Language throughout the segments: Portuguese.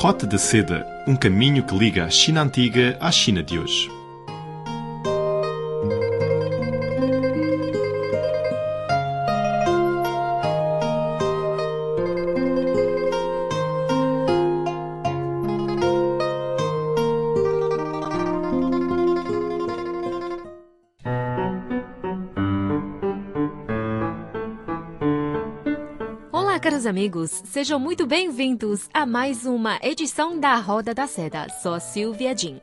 Rota de Seda, um caminho que liga a China antiga à China de hoje. Olá, caros amigos, sejam muito bem-vindos a mais uma edição da Roda da Seda. Sou Silvia Jin.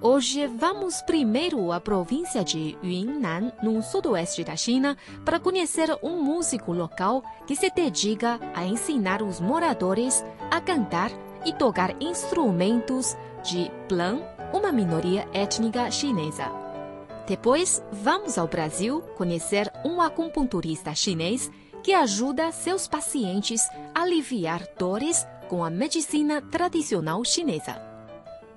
Hoje vamos primeiro à província de Yunnan, no sudoeste da China, para conhecer um músico local que se dedica a ensinar os moradores a cantar e tocar instrumentos de Plan, uma minoria étnica chinesa. Depois, vamos ao Brasil conhecer um acupunturista chinês que ajuda seus pacientes a aliviar dores com a medicina tradicional chinesa.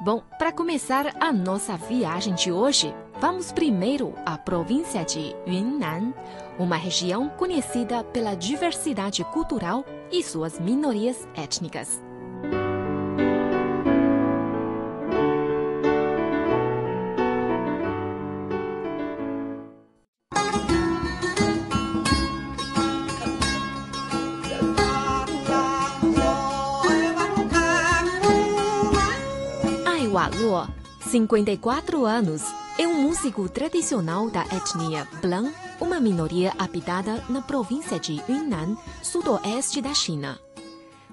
Bom, para começar a nossa viagem de hoje, vamos primeiro à província de Yunnan, uma região conhecida pela diversidade cultural e suas minorias étnicas. 54 anos, é um músico tradicional da etnia Blan, uma minoria habitada na província de Yunnan, sudoeste da China.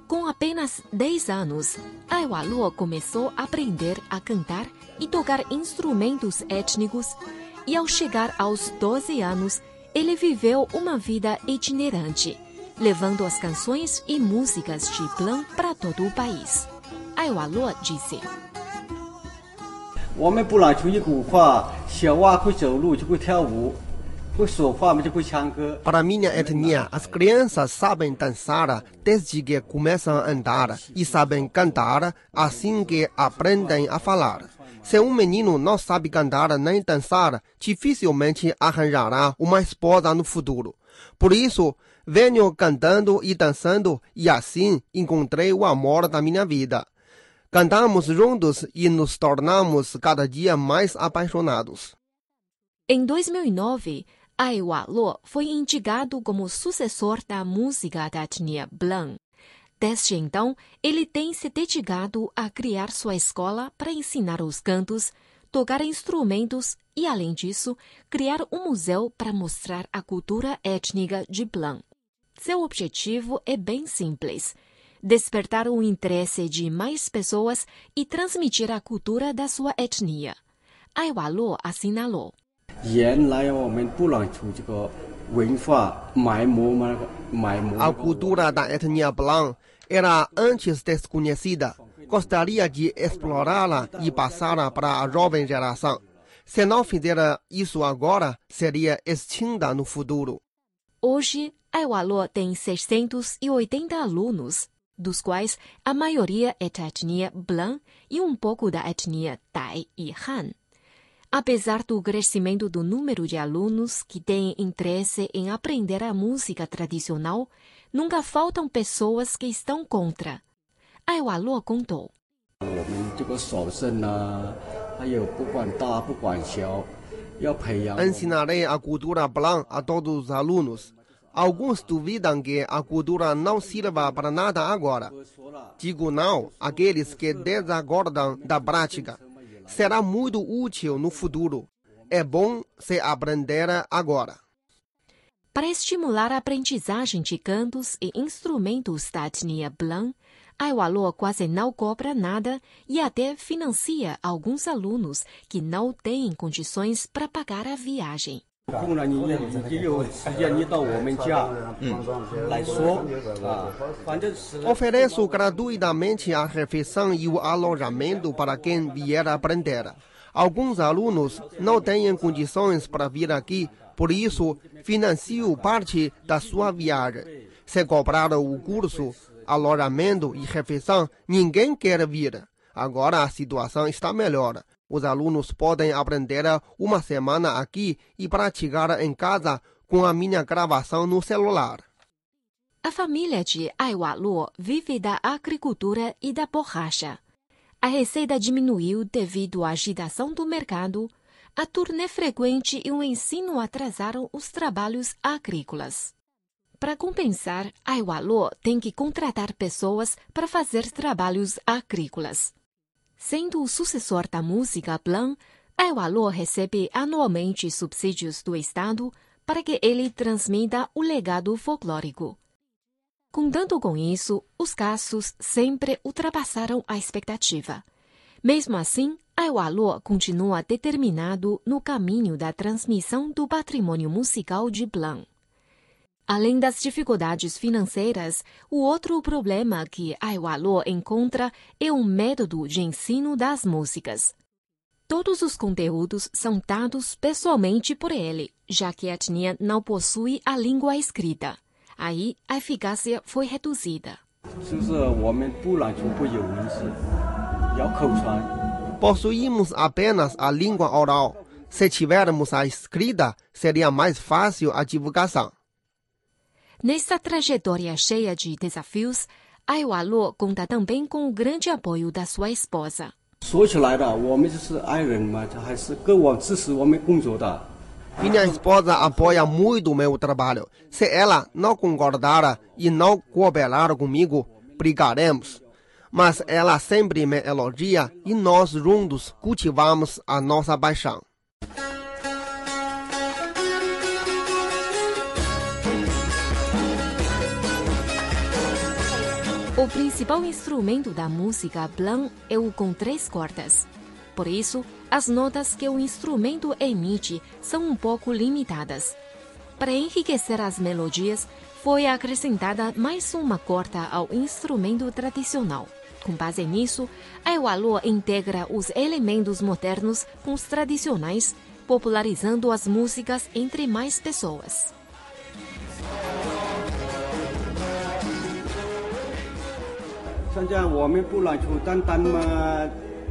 Com apenas 10 anos, Aiwaluo começou a aprender a cantar e tocar instrumentos étnicos, e ao chegar aos 12 anos, ele viveu uma vida itinerante, levando as canções e músicas de Blan para todo o país. Aiwaluo disse. 我们布朗族一古话，小娃会走路就会跳舞，会说话嘛就会唱歌。 Para minha etnia, as crianças sabem dançar desde que começam a andar e sabem cantar assim que aprendem a falar. Se um menino não sabe cantar nem dançar, dificilmente arranjará uma esposa no futuro. Por isso, venho cantando e dançando e assim encontrei o amor da minha vida. Cantamos juntos e nos tornamos cada dia mais apaixonados. Em 2009, Aiwa Luo foi indicado como sucessor da música da etnia Blan. Desde então, ele tem se dedicado a criar sua escola para ensinar os cantos, tocar instrumentos e, além disso, criar um museu para mostrar a cultura étnica de Blan. Seu objetivo é bem simples: despertar o interesse de mais pessoas e transmitir a cultura da sua etnia. Aiwa Luo assinalou. 原来我们布朗族这个文化埋没嘛，埋没。 A cultura da etnia Blanc era antes desconhecida. Gostaria de explorá-la e passá-la para a jovem geração. Se não fizer isso agora, seria extinta no futuro. Hoje, Aiwalô tem 680 alunos, dos quais a maioria é da etnia blan e um pouco da etnia Tai e Han. Apesar do crescimento do número de alunos que têm interesse em aprender a música tradicional, nunca faltam pessoas que estão contra. Ai Luo contou. Ensinarei a cultura Blanc a todos os alunos. Alguns duvidam que a cultura não sirva para nada agora. Digo não àqueles que desacordam da prática. Será muito útil no futuro. É bom se aprender agora. Para estimular a aprendizagem de cantos e instrumentos da etnia Blan, Aiwalô quase não cobra nada e até financia alguns alunos que não têm condições para pagar a viagem. 有空了，你也也有时间，你到我们家来说啊，反正是 Ofereço gratuitamente a refeição e o alojamento para quem vier aprender. Alguns alunos não têm condições para vir aqui, por isso financio parte da sua viagem. Se cobrar o curso, alojamento e refeição, ninguém quer vir. Agora a situação está melhor. Os alunos podem aprender uma semana aqui e praticar em casa com a minha gravação no celular. A família de Aiwaluo vive da agricultura e da borracha. A receita diminuiu devido à agitação do mercado, a turnê frequente e o ensino atrasaram os trabalhos agrícolas. Para compensar, Aiwaluo tem que contratar pessoas para fazer trabalhos agrícolas. Sendo o sucessor da música Blanc, Aiwaluo recebe anualmente subsídios do Estado para que ele transmita o legado folclórico. Contando com isso, os gastos sempre ultrapassaram a expectativa. Mesmo assim, Aiwaluo continua determinado no caminho da transmissão do patrimônio musical de Blanc. Além das dificuldades financeiras, o outro problema que Aiwaluo encontra é o método de ensino das músicas. Todos os conteúdos são dados pessoalmente por ele, já que a etnia não possui a língua escrita. Aí, a eficácia foi reduzida. Possuímos apenas a língua oral. Se tivermos a escrita, seria mais fácil a divulgação. Nessa trajetória cheia de desafios, Ai Walu conta também com o grande apoio da sua esposa. Minha esposa apoia muito o meu trabalho. Se ela não concordar e não cooperar comigo, brigaremos. Mas ela sempre me elogia e nós juntos cultivamos a nossa paixão. O principal instrumento da música Blanc é o com três cordas. Por isso, as notas que o instrumento emite são um pouco limitadas. Para enriquecer as melodias, foi acrescentada mais uma corda ao instrumento tradicional. Com base nisso, a Aiwaluo integra os elementos modernos com os tradicionais, popularizando as músicas entre mais pessoas. 像这样，我们不能就单单嘛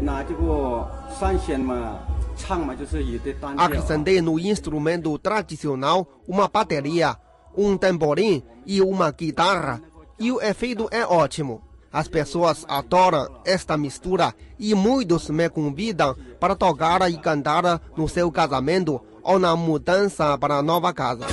拿这个三弦嘛唱嘛，就是以的单调。 Acrescentei no instrumento tradicional uma bateria, um tamborim e uma guitarra, e o efeito é ótimo. As pessoas adoram esta mistura e muitos me convidam para tocar e cantar no seu casamento ou na mudança para a nova casa.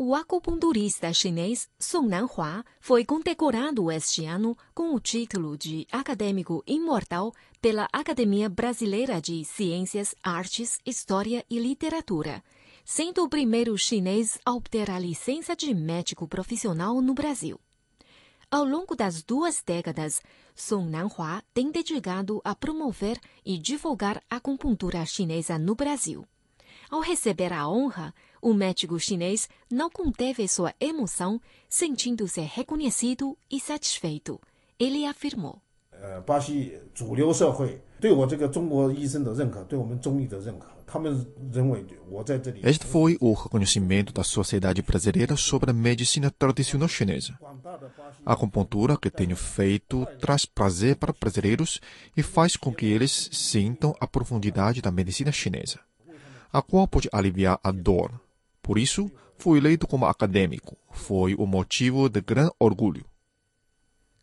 O acupunturista chinês Song Nanhua foi condecorado este ano com o título de acadêmico imortal pela Academia Brasileira de Ciências, Artes, História e Literatura, sendo o primeiro chinês a obter a licença de médico profissional no Brasil. Ao longo das duas décadas, Song Nanhua tem dedicado a promover e divulgar a acupuntura chinesa no Brasil. Ao receber a honra, o médico chinês não conteve sua emoção, sentindo-se reconhecido e satisfeito. Ele afirmou: 呃，巴西主流社会对我这个中国医生的认可，对我们中医的认可，他们认为我在这里。 Este foi o reconhecimento da sociedade brasileira sobre a medicina tradicional chinesa. A acupuntura que tenho feito traz prazer para brasileiros e faz com que eles sintam a profundidade da medicina chinesa, a qual pode aliviar a dor. Por isso, fui eleito como acadêmico. Foi o motivo de grande orgulho.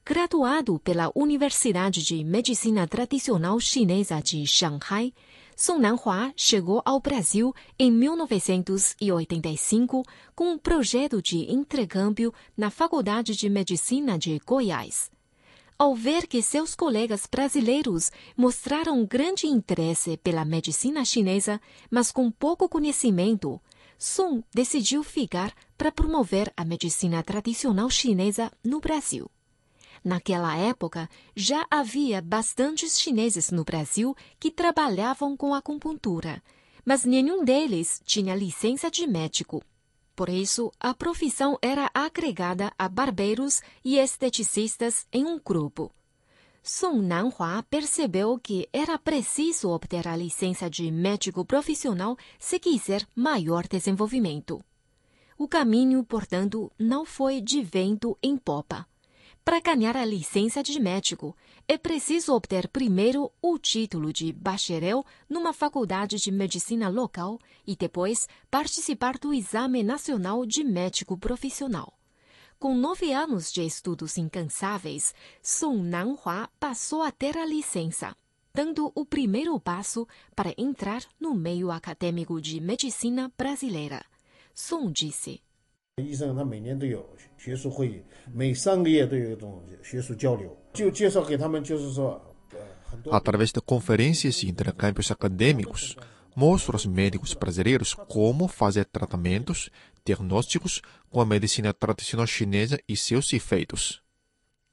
Graduado pela Universidade de Medicina Tradicional Chinesa de Shanghai, Song Nanhua chegou ao Brasil em 1985 com um projeto de intercâmbio na Faculdade de Medicina de Goiás. Ao ver que seus colegas brasileiros mostraram grande interesse pela medicina chinesa, mas com pouco conhecimento, Sun decidiu ficar para promover a medicina tradicional chinesa no Brasil. Naquela época, já havia bastantes chineses no Brasil que trabalhavam com acupuntura, mas nenhum deles tinha licença de médico. Por isso, a profissão era agregada a barbeiros e esteticistas em um grupo. Song Nanhua percebeu que era preciso obter a licença de médico profissional se quiser maior desenvolvimento. O caminho, portanto, não foi de vento em popa. Para ganhar a licença de médico, é preciso obter primeiro o título de bacharel numa faculdade de medicina local e depois participar do Exame Nacional de Médico Profissional. Com nove anos de estudos incansáveis, Song Nanhua passou a ter a licença, dando o primeiro passo para entrar no meio acadêmico de medicina brasileira. Song disse. 医生他每年都有学术会议，每三个月都有一种学术交流， Através de conferências e intercâmbios acadêmicos, mostra aos médicos brasileiros como fazer tratamentos diagnósticos com a medicina tradicional chinesa e seus efeitos.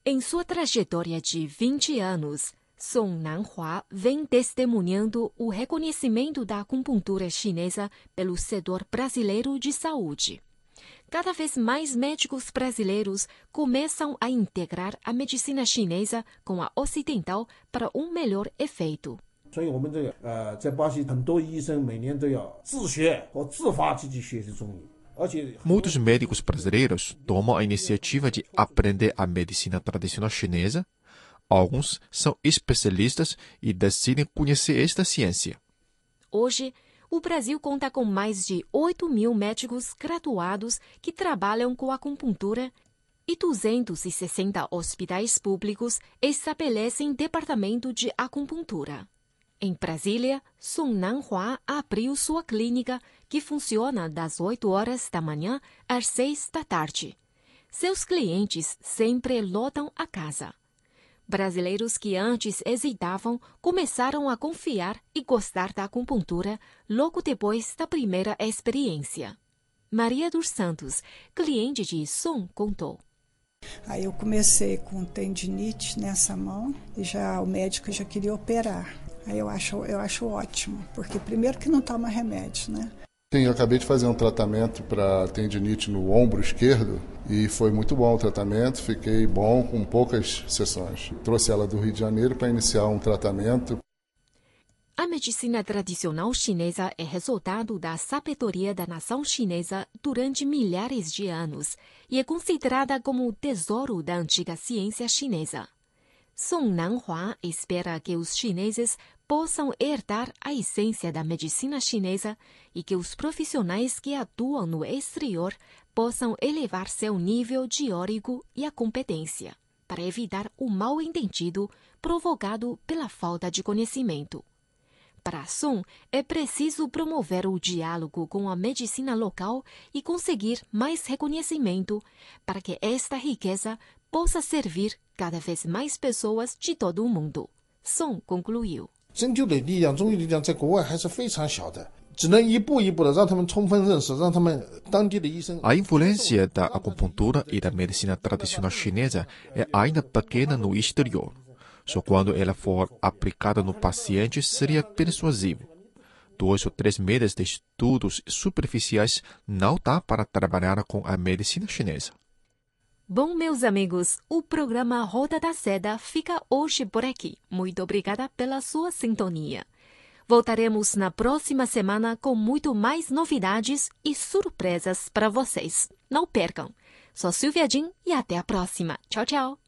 Em sua trajetória de 20 anos, Song Nanhua vem testemunhando o reconhecimento da acupuntura chinesa pelo setor brasileiro de saúde cada vez mais médicos brasileiros começam a integrar a medicina chinesa com a ocidental para um melhor efeito. 所以我们这个呃，在巴西很多医生每年都要自学或自发地去学习中医，而且 Muitos médicos brasileiros tomam a iniciativa de aprender a medicina tradicional chinesa. Alguns são especialistas e decidem conhecer esta ciência. Hoje, o Brasil conta com mais de 8 mil médicos graduados que trabalham com acupuntura e 260 hospitais públicos estabelecem departamento de acupuntura. Em Brasília, Song Nanhua abriu sua clínica, que funciona das 8 horas da manhã às 6 da tarde. Seus clientes sempre lotam a casa. Brasileiros que antes hesitavam começaram a confiar e gostar da acupuntura logo depois da primeira experiência. Maria dos Santos, cliente de Som, contou. Aí eu comecei com tendinite nessa mão e já o médico já queria operar. Aí eu acho, eu acho ótimo, porque primeiro que não toma remédio, né? Sim, eu acabei de fazer um tratamento para tendinite no ombro esquerdo e foi muito bom o tratamento, fiquei bom com poucas sessões. Trouxe ela do Rio de Janeiro para iniciar um tratamento. A medicina tradicional chinesa é resultado da sabedoria da nação chinesa durante milhares de anos e é considerada como o tesouro da antiga ciência chinesa. Song Nanhua espera que os chineses possam herdar a essência da medicina chinesa e que os profissionais que atuam no exterior possam elevar seu nível teórico e a competência, para evitar o mal-entendido provocado pela falta de conhecimento. Para Sun, é preciso promover o diálogo com a medicina local e conseguir mais reconhecimento para que esta riqueza possa servir cada vez mais pessoas de todo o mundo. Sun concluiu. 针灸的力量、中医力量在国外还是非常小的，只能一步一步的让他们充分认识，让他们当地的医生。 A influência da acupuntura e da medicina tradicional chinesa é ainda pequena no exterior. Só quando ela for aplicada no paciente seria persuasivo. Dois ou três meses de estudos superficiais não dá para trabalhar com a medicina chinesa. Bom, meus amigos, o programa Roda da Seda fica hoje por aqui. Muito obrigada pela sua sintonia. Voltaremos na próxima semana com muito mais novidades e surpresas para vocês. Não percam. Sou Silvia Jin e até a próxima. Tchau, tchau.